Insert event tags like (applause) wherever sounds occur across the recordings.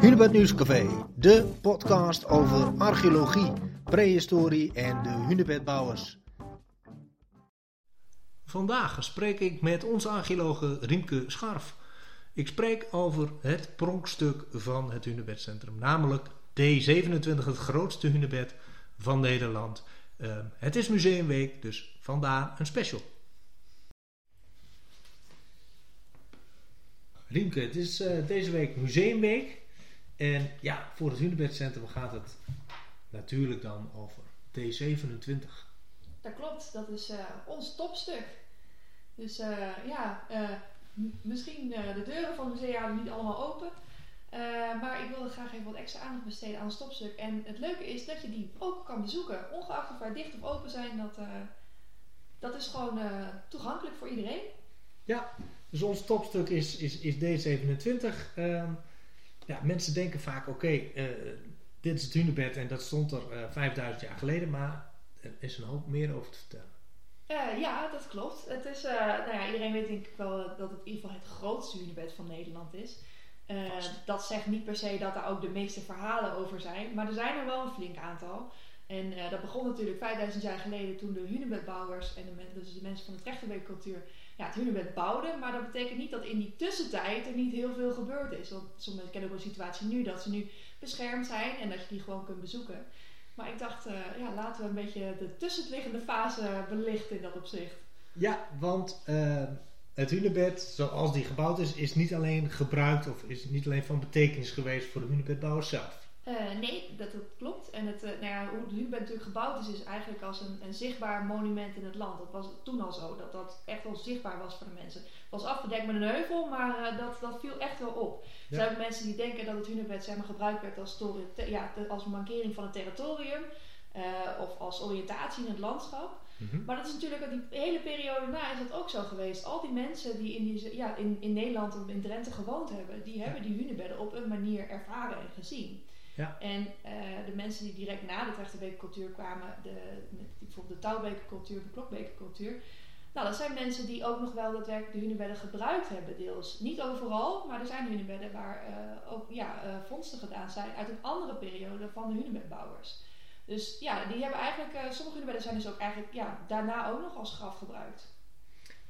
Hunebed Nieuwscafé, de podcast over archeologie, prehistorie en de hunebedbouwers. Vandaag spreek ik met onze archeologe Riemke Scharf. Ik spreek over het pronkstuk van het Hunebedcentrum, namelijk D27, het grootste hunebed van Nederland. Uh, het is museumweek, dus vandaar een special. Riemke, het is uh, deze week museumweek. En ja, voor het Hunebedcentrum gaat het natuurlijk dan over D27. Dat klopt, dat is uh, ons topstuk. Dus uh, ja, misschien de deuren van het museum niet allemaal open. maar ik wilde graag even wat extra aandacht besteden aan het topstuk. En het leuke is dat je die ook kan bezoeken. Ongeacht of wij dicht of open zijn, dat, dat is gewoon toegankelijk voor iedereen. Ja, dus ons topstuk is, is, is D27. Uh, ja, mensen denken vaak, oké, okay, uh, dit is het hunebed en dat stond er uh, eh, 5000 jaar geleden, maar er is een hoop meer over te vertellen. Uh, ja, dat klopt. Het is, nou ja, iedereen weet denk ik wel dat het in ieder geval het grootste hunebed van Nederland is. dat zegt niet per se dat er ook de meeste verhalen over zijn, maar er zijn er wel een flink aantal. En dat begon natuurlijk 5000 jaar geleden toen de hunebedbouwers en de, dus de mensen van de trechterbeekcultuur ja, het hunebed bouwden. Maar dat betekent niet dat in die tussentijd er niet heel veel gebeurd is. Want soms kennen ook een situatie nu dat ze nu beschermd zijn en dat je die gewoon kunt bezoeken. Maar ik dacht, uh, ja, laten we een beetje de tussenliggende fase belichten in dat opzicht. Ja, want uh, het hunebed, zoals die gebouwd is, is niet alleen gebruikt of is niet alleen van betekenis geweest voor de hunebedbouwers zelf. Uh, nee, dat, dat, klopt. En het, uh, nou ja, hoe de Hubert natuurlijk gebouwd is, is eigenlijk als een, een, zichtbaar monument in het land. Dat was toen al zo, dat dat echt wel zichtbaar was voor de mensen. Het was afgedekt met een heuvel, maar uh, dat, dat viel echt wel op. Ja. Er zijn mensen die denken dat het Hunebed zeg maar, gebruikt werd als, ja, als markering van het territorium. of als oriëntatie in het landschap. Mm -hmm. Maar dat is natuurlijk, die hele periode na is dat ook zo geweest. Al die mensen die in, die, ja, in, in Nederland of in Drenthe gewoond hebben, die hebben die hunebedden op een manier ervaren en gezien. Ja. En uh, de mensen die direct na de Trechterbekercultuur kwamen, de, bijvoorbeeld de Touwbekercultuur, de Klokbekercultuur. Nou, dat zijn mensen die ook nog wel daadwerkelijk de hunebedden gebruikt hebben, deels. Niet overal, maar er zijn hunebedden waar uh, ook ja, uh, vondsten gedaan zijn uit een andere periode van de hunebedbouwers. Dus ja, die hebben eigenlijk, sommige hunebedden zijn dus ook eigenlijk ja, daarna ook nog als graf gebruikt.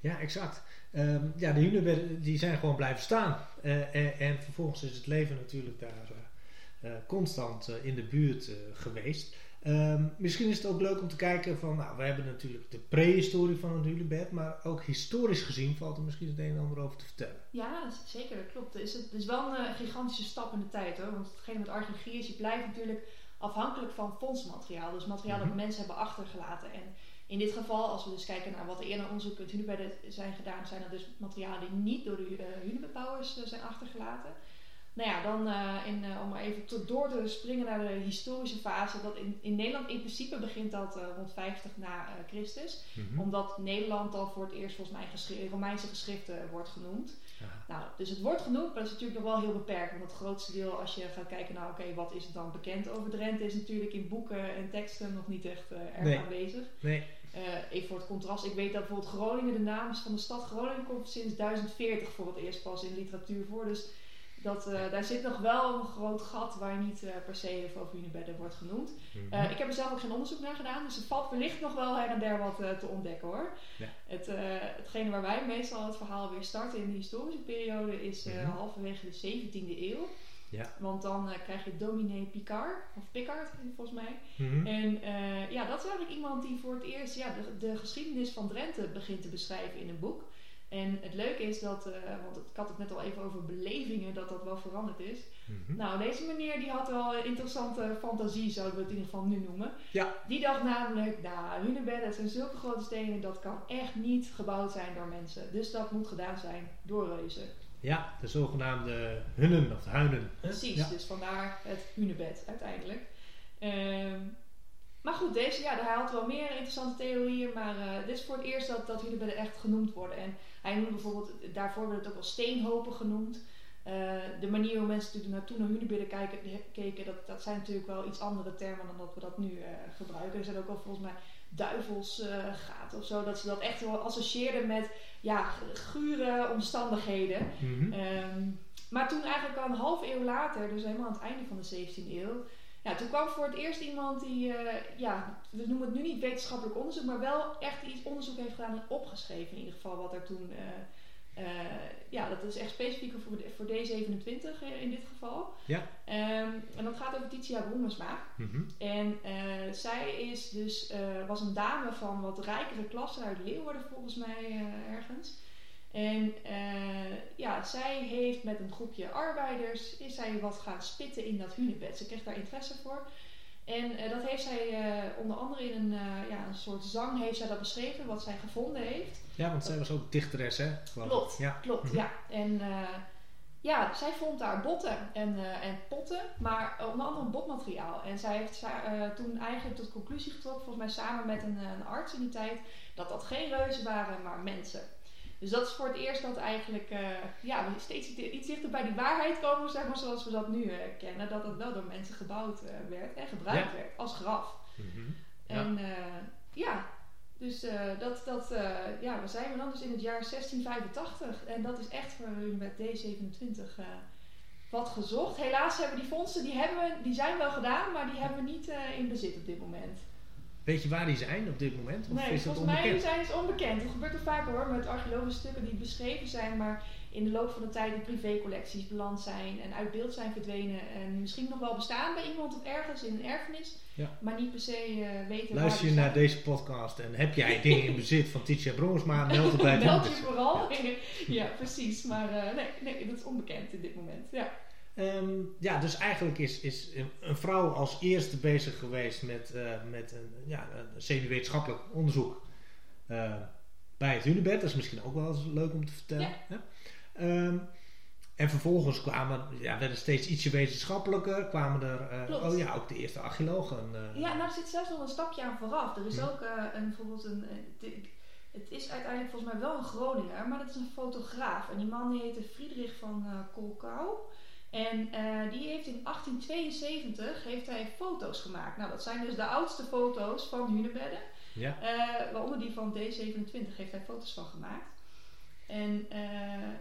Ja, exact. Um, ja, de hunebedden die zijn gewoon blijven staan. En, en, vervolgens is het leven natuurlijk daar constant uh, in de buurt uh, geweest. Um, misschien is het ook leuk om te kijken van, nou, we hebben natuurlijk de prehistorie van het hunebed, maar ook historisch gezien valt er misschien het een en ander over te vertellen. Ja, zeker, dat klopt. Het is, het is wel een gigantische stap in de tijd hoor, want hetgeen met archeologie is, je blijft natuurlijk afhankelijk van fondsmateriaal, dus materiaal mm -hmm. dat mensen hebben achtergelaten. En in dit geval, als we dus kijken naar wat er eerder onderzoek met hunebedden zijn gedaan, zijn er dus materialen die niet door de uh, zijn achtergelaten. Nou ja, dan uh, in, uh, om maar even te, door te springen naar de historische fase. Dat in, in Nederland in principe begint dat uh, rond 50 na Christus. Mm -hmm. Omdat Nederland dan voor het eerst volgens mij geschri Romeinse geschriften wordt genoemd. Ja. Nou, dus het wordt genoemd, maar dat is natuurlijk nog wel heel beperkt. Want het grootste deel, als je gaat kijken naar, oké, wat is het dan bekend over Drenthe, is natuurlijk in boeken en teksten nog niet echt erg nee. aanwezig. Nee. even voor het contrast, ik weet dat bijvoorbeeld Groningen, de naam van de stad Groningen, komt sinds 1040 voor het eerst pas in literatuur voor. Dus dat, uh, daar zit nog wel een groot gat waar niet uh, per se hunebedden wordt genoemd. Mm -hmm. uh, ik heb er zelf ook geen onderzoek naar gedaan, dus er valt wellicht nog wel her en der wat te ontdekken hoor. Ja. Het, hetgene waar wij meestal het verhaal weer starten in de historische periode is mm -hmm. halverwege de 17e eeuw. Ja. Want dan krijg je dominee Picard, of Picard volgens mij. Mm -hmm. En ja, dat is eigenlijk iemand die voor het eerst ja, de, de geschiedenis van Drenthe begint te beschrijven in een boek. En het leuke is dat, uh, want ik had het net al even over belevingen, dat dat wel veranderd is. Mm -hmm. Nou, deze meneer die had wel een interessante fantasie, zouden we het in ieder geval nu noemen. Ja. Die dacht namelijk, nou, hunebedden zijn zulke grote stenen, dat kan echt niet gebouwd zijn door mensen. Dus dat moet gedaan zijn door reuzen. Ja, de zogenaamde hunnen of huinen. Precies, ja. dus vandaar het hunebed uiteindelijk. Um, maar goed, deze, ja, hij had wel meer interessante theorieën, maar uh, dit is voor het eerst dat, dat hunebedden echt genoemd worden. En hij noemde bijvoorbeeld, daarvoor werd het ook wel steenhopen genoemd. Uh, de manier hoe mensen natuurlijk naartoe naar hunebedden kijken, keken, dat, dat zijn natuurlijk wel iets andere termen dan dat we dat nu uh, gebruiken. Er zijn ook wel volgens mij duivelsgaten of zo, dat ze dat echt wel associeerden met ja, gure omstandigheden. Mm -hmm. um, Maar toen eigenlijk al een half eeuw later, dus helemaal aan het einde van de 17e eeuw, toen kwam voor het eerst iemand die, uh, ja, we noemen het nu niet wetenschappelijk onderzoek, maar wel echt iets onderzoek heeft gedaan en opgeschreven in ieder geval wat er toen, uh, uh, ja, dat is echt specifiek voor, voor D27 in dit geval. Ja. Um, en dat gaat over Titia Broemesma. Mm -hmm. En zij is dus, was een dame van wat rijkere klasse uit Leeuwarden volgens mij ergens. En uh, ja, zij heeft met een groepje arbeiders, is zij wat gaan spitten in dat hunebed. Ze kreeg daar interesse voor. En uh, dat heeft zij uh, onder andere in een, ja, een soort zang heeft zij dat beschreven, wat zij gevonden heeft. Ja, want zij was ook dichteres, hè? Klopt, ja. klopt, -hmm. ja. En ja, zij vond daar botten en, en potten, maar onder andere botmateriaal. En zij heeft toen eigenlijk tot conclusie getrokken, volgens mij samen met een, een arts in die tijd, dat dat geen reuzen waren, maar mensen. Dus dat is voor het eerst dat eigenlijk uh, ja, we steeds iets dichter bij die waarheid komen, zeg maar zoals we dat nu uh, kennen. Dat het wel door mensen gebouwd uh, werd en gebruikt Ja. werd als graf. Mhm. Ja. En ja, dus dat, dat ja, waar zijn we dan? Dus in het jaar 1685. En dat is echt voor met D27 wat gezocht. Helaas hebben die fondsen, die, hebben we, die zijn wel gedaan, maar die hebben we niet in bezit op dit moment. Weet je waar die zijn op dit moment? Of Nee, is dat volgens mij zijn ze onbekend. Dat gebeurt er vaak hoor, met archeologische stukken die beschreven zijn, maar in de loop van de tijd in privécollecties beland zijn en uit beeld zijn verdwenen. En misschien nog wel bestaan bij iemand of ergens in een erfenis, Ja. maar niet per se eh, weten Luister je naar deze podcast en heb jij dingen in bezit van Titia Bronsma, meld het bij (laughs) Meld je vooral. (laughs) ja, precies. Maar eh, nee, nee, dat is onbekend in dit moment. Ja. Ehm, ja, dus eigenlijk is, is een- vrouw als eerste bezig geweest met, eh, met een, ja, een semi-wetenschappelijk onderzoek eh, bij het Hunebed. Dat is misschien ook wel eens leuk om te vertellen. Ehm, en vervolgens kwamen, ja, werden steeds ietsje wetenschappelijker, kwamen er, eh, oh ja, ook de eerste archeologen. Ja, nou er zit zelfs nog een stapje aan vooraf. Er is ook een, bijvoorbeeld een. het is uiteindelijk volgens mij wel een Groninger, maar dat is een fotograaf. En die man die heette Friedrich van Kolkau. En eh, die heeft in 1872 heeft hij foto's gemaakt. Nou, dat zijn dus de oudste foto's van hunebedden. ja. Eh, waaronder die van D27 heeft hij foto's van gemaakt. En eh,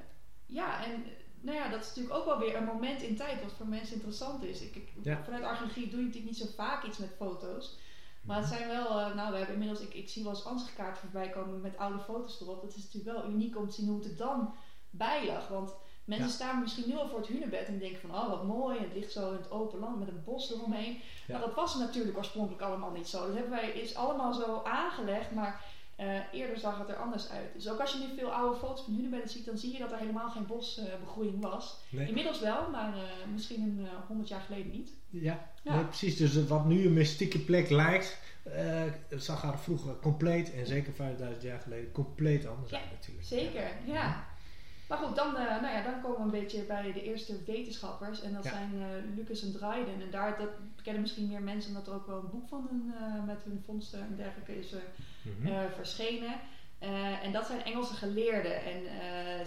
ja, en nou ja, dat is natuurlijk ook wel weer een moment in tijd wat voor mensen interessant is. Ik, ik, Ja. Vanuit archeologie doe je natuurlijk niet zo vaak iets met foto's. Maar het zijn wel, nou we hebben inmiddels, ik, ik zie wel eens ansichtkaarten voorbij komen met oude foto's erop. Dat is natuurlijk wel uniek om te zien hoe het er dan bij lag. Want mensen Ja. staan misschien nu al voor het hunebed en denken van, oh wat mooi, het ligt zo in het open land met een bos eromheen. Maar dat was natuurlijk oorspronkelijk allemaal niet zo. Dat hebben wij, is allemaal zo aangelegd, maar eh, eerder zag het er anders uit. Dus ook als je nu veel oude foto's van hunebedden ziet, dan zie je dat er helemaal geen bosbegroeiing was. Nee. Inmiddels wel, maar eh, misschien een honderd jaar geleden niet. Ja, Ja. Nee, precies. Dus eh, wat nu een mystieke plek lijkt, eh, zag er vroeger compleet, en zeker 5000 jaar geleden, compleet anders Ja, uit natuurlijk. Zeker, ja. Maar goed, dan, eh, nou ja, dan komen we een beetje bij de eerste wetenschappers. En dat Ja. zijn eh, Lucas en Dryden. En daar dat kennen misschien meer mensen, omdat er ook wel een boek van hun, eh, met hun vondsten en dergelijke is Mhm. verschenen. En dat zijn Engelse geleerden. En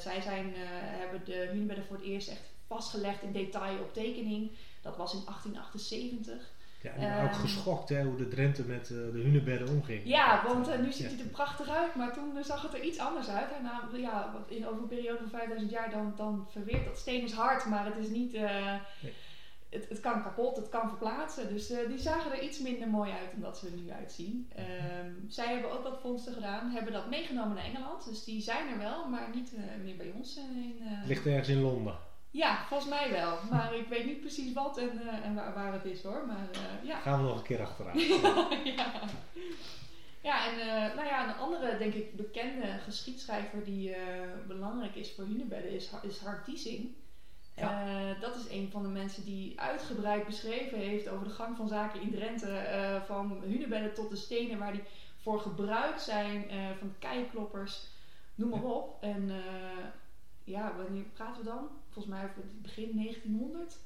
zij zijn, hebben de hunebedden voor het eerst echt vastgelegd in detail op tekening. Dat was in 1878. Ja, en ook ehm, geschokt hè, hoe de Drenthe met eh, de hunebedden omging. Ja, want eh, eh, nu ziet ja. het er prachtig uit, maar toen zag het er iets anders uit. En ja, in over een periode van 5000 jaar dan, dan verweert dat steen is hard, maar het is niet. Nee. het, het kan kapot, het kan verplaatsen. Dus die zagen er iets minder mooi uit dan dat ze er nu uitzien. Ehm, zij hebben ook wat vondsten gedaan, hebben dat meegenomen naar Engeland. Dus die zijn er wel, maar niet meer bij ons. in, Het ligt ergens in Londen. Ja, volgens mij wel. Maar ik weet niet precies wat en, eh, en waar, waar het is hoor. Maar eh, ja. Gaan we nog een keer achteraan. (laughs) ja. Ja, en eh, nou ja, een andere, denk ik, bekende geschiedschrijver die belangrijk is voor hunebedden is, is Hart Diesing. Eh, dat is een van de mensen die uitgebreid beschreven heeft over de gang van zaken in Drenthe. van hunebedden tot de stenen waar die voor gebruikt zijn, van keikloppers, noem maar Ja. op. En ja, wanneer praten we dan? Volgens mij over het begin 1900.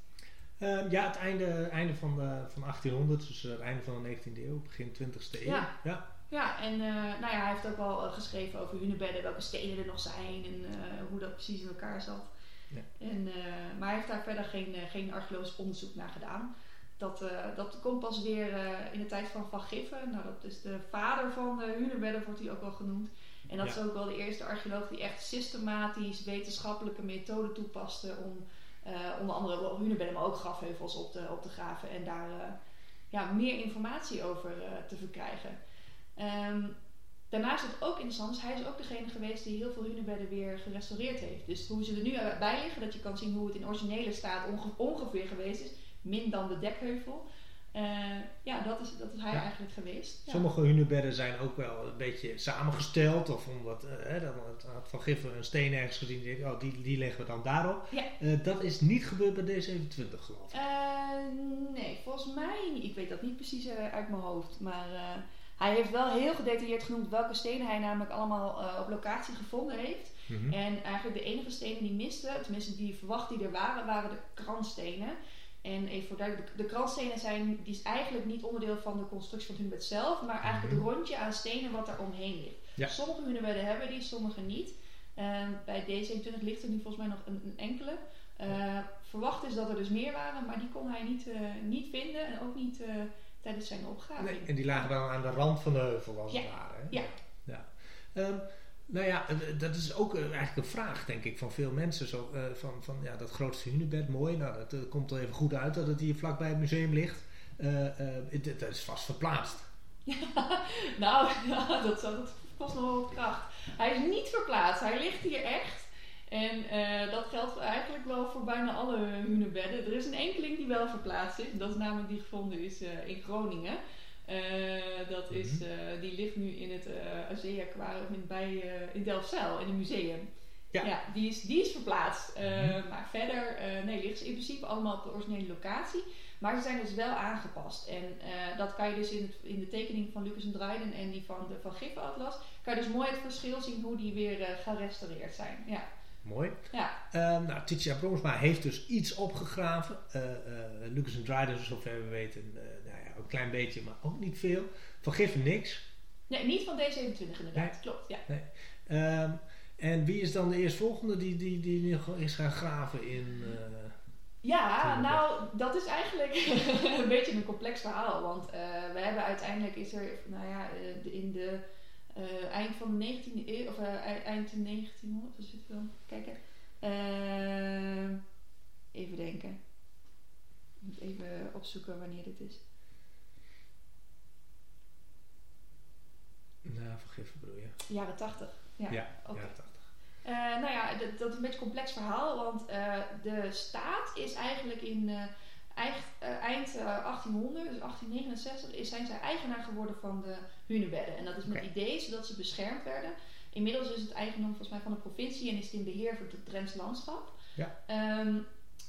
Ehm, ja, het einde, einde van, de, van 1800, dus eh, het einde van de 19e eeuw, begin 20e eeuw. Ja. ja. Ja, en eh, nou ja, hij heeft ook wel eh, geschreven over hunebedden, welke stenen er nog zijn en hoe dat precies in elkaar zat. Ja. En, maar hij heeft daar verder geen, geen archeologisch onderzoek naar gedaan. Dat, dat komt pas weer in de tijd van Van Giffen. Nou, dat is de vader van de hunebedden, wordt hij ook wel genoemd. En dat Ja. is ook wel de eerste archeoloog die echt systematisch wetenschappelijke methoden toepaste om onder andere Hunebedden, maar ook grafheuvels op te, op te graven en daar ja, meer informatie over te verkrijgen. Ehm, daarnaast is het ook interessant, dus hij is ook degene geweest die heel veel hunebedden weer gerestaureerd heeft. Dus hoe ze er nu bij liggen, dat je kan zien hoe het in originele staat ongeveer geweest is, min dan de dekheuvel. Uh, ja, dat is, dat is hij eigenlijk geweest. Ja. Sommige hunebedden zijn ook wel een beetje samengesteld. Of omdat dan had Van Giffen een steen ergens gezien. Die, oh, die, die leggen we dan daarop. Ja. Uh, dat is niet gebeurd bij D27 geloof ik. nee, volgens mij Ik weet dat niet precies uit mijn hoofd. Maar hij heeft wel heel gedetailleerd genoemd welke stenen hij namelijk allemaal op locatie gevonden heeft. Mhm. En eigenlijk de enige stenen die misten, tenminste die verwacht die er waren, waren de kransstenen. En even voor duidelijk, de, kransstenen zijn, die is eigenlijk niet onderdeel van de constructie van het hunebed zelf, maar eigenlijk het mhm. rondje aan stenen wat er omheen ligt. Sommige hunebedden hebben die, sommige niet. Uh, bij D27 ligt er nu volgens mij nog een, een enkele. Uh, verwacht is dat er dus meer waren, maar die kon hij niet, uh, niet vinden en ook niet eh, tijdens zijn opgave. Nee, en die lagen dan aan de rand van de heuvel als het ware. Hè? Ja. ja. Um, nou ja, dat is ook eh, eigenlijk een vraag, denk ik, van veel mensen. Zo, uh, van, van ja, dat grootste hunebed, mooi. Nou, dat uh, komt er even goed uit dat het hier vlakbij het museum ligt. dat is vast verplaatst. (laughs) Nou, dat, dat kost nog wel kracht. Hij is niet verplaatst, hij ligt hier echt. En dat geldt eigenlijk wel voor bijna alle hunebedden. Er is een enkeling die wel verplaatst is. Dat is namelijk die gevonden is in Groningen. Uh, dat is, uh, die ligt nu in het uh, Azea Aquarium bij, in Delfzijl, in een museum. Ja. ja, die, is, die is verplaatst. Mm-hmm. Maar verder, nee, ligt ze in principe allemaal op de originele locatie. Maar ze zijn dus wel aangepast. En dat kan je dus in, het, in de tekening van Lucas en Dryden en die van de Van Giffen Atlas, kan je dus mooi het verschil zien hoe die weer gerestaureerd zijn. Ja. Mooi. Ja. Um, nou, Titia Bromsma heeft dus iets opgegraven. Lucas en Dryden, zover we weten, een klein beetje, maar ook niet veel. Van Giffen niks. Nee, niet van D27 inderdaad. Klopt, ja. Nee. Um, en wie is dan de eerstvolgende die, die, die is gaan graven in... Ja, nou, dat is eigenlijk (laughs) een beetje een complex verhaal. Want we hebben uiteindelijk is er, nou ja, in de uh, eind van de 19e eeuw, of eind de 1900, dus het wel, kijken. even denken. Ik moet even opzoeken wanneer dit is. Nou, vergif bedoel je? Jaren 80. Ja, ja okay. jaren 80. Uh, nou ja, dat, dat, is een beetje een complex verhaal, want uh, de staat is eigenlijk in uh, eind 1800, dus 1869, is, zijn zij eigenaar geworden van de hunebedden. En dat is met okay. idee zodat ze beschermd werden. Inmiddels is het eigendom volgens mij van de provincie en is het in beheer van het Drents landschap. Ja. Um,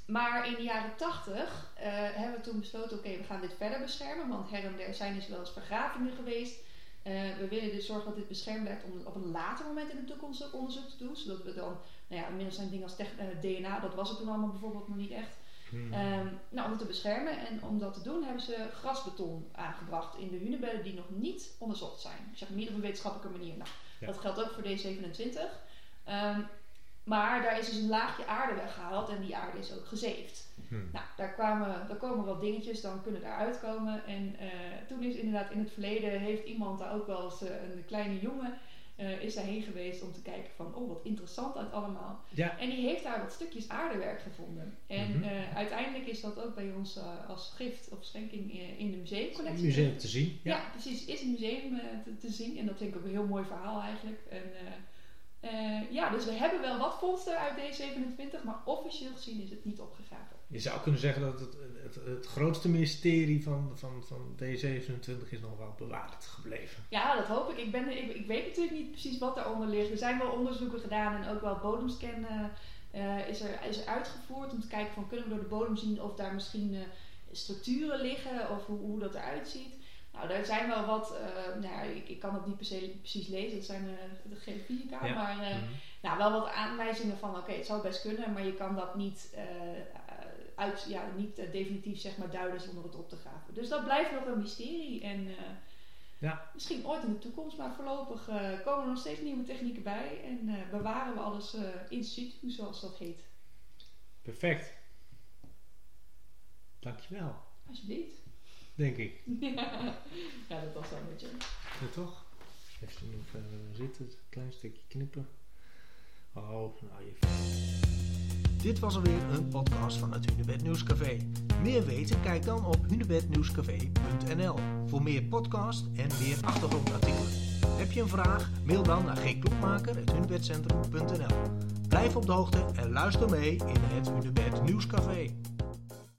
maar in de jaren 80 hebben we toen besloten, oké, okay, we gaan dit verder beschermen, want her en der zijn dus wel eens vergravingen geweest. Uh, we willen dus zorgen dat dit beschermd blijft om op een later moment in de toekomst ook onderzoek te doen. Zodat we dan, nou ja, inmiddels zijn dingen als uh, eh, DNA, dat was het toen allemaal bijvoorbeeld nog niet echt. Hmm. Um, nou, om het te beschermen en om dat te doen hebben ze grasbeton aangebracht in de hunebedden die nog niet onderzocht zijn. Ik zeg niet op een wetenschappelijke manier. Nou, ja. dat geldt ook voor D27. Um, maar daar is dus een laagje aarde weggehaald en die aarde is ook gezeefd. Hmm. Nou, daar, kwamen, daar komen wat dingetjes, dan kunnen daar uitkomen. En uh, toen is inderdaad in het verleden, heeft iemand daar ook wel eens, uh, een kleine jongen, uh, is daarheen geweest om te kijken van, oh wat interessant uit allemaal. Ja. En die heeft daar wat stukjes aardewerk gevonden. En mm -hmm. uiteindelijk is dat ook bij ons als gift of schenking in de museumcollectie. museum te zien. Ja, ja precies. Is een museum te, te, zien. En dat vind ik ook een heel mooi verhaal eigenlijk. En, ja, dus we hebben wel wat vondsten uit D27, maar officieel gezien is het niet opgegraven. Je zou kunnen zeggen dat het, het, het, grootste mysterie van, van, van D27 is nog wel bewaard gebleven. Ja, dat hoop ik. Ik, ben, ik, ik weet natuurlijk niet precies wat daaronder ligt. Er zijn wel onderzoeken gedaan en ook wel bodemscan uh, is, er, is er uitgevoerd om te kijken van kunnen we door de bodem zien of daar misschien uh, structuren liggen of hoe, hoe dat eruit ziet. Nou, daar zijn wel wat, uh, nou, ik, ik kan het niet per se precies lezen, dat zijn uh, geen fysica, ja. maar uh, mm -hmm. nou, wel wat aanwijzingen van oké, okay, het zou best kunnen, maar je kan dat niet, uit, ja, niet definitief zeg maar, duiden zonder het op te graven. Dus dat blijft nog een mysterie en ja. misschien ooit in de toekomst, maar voorlopig komen er nog steeds nieuwe technieken bij en bewaren we alles in situ, zoals dat heet. Perfect. Dankjewel. Alsjeblieft. Denk ik. (laughs) Ja, dat was wel een beetje. Ja, toch? Even zitten, een klein stukje knippen. Oh, nou je. Dit was alweer een podcast van het Hunebed Nieuwscafé. Meer weten? Kijk dan op hunebednieuwscafé.nl voor meer podcast en meer achtergrondartikelen. Heb je een vraag? Mail dan naar gklokmaker.hunebedcentrum.nl Blijf op de hoogte en luister mee in het Hunebed Nieuwscafé.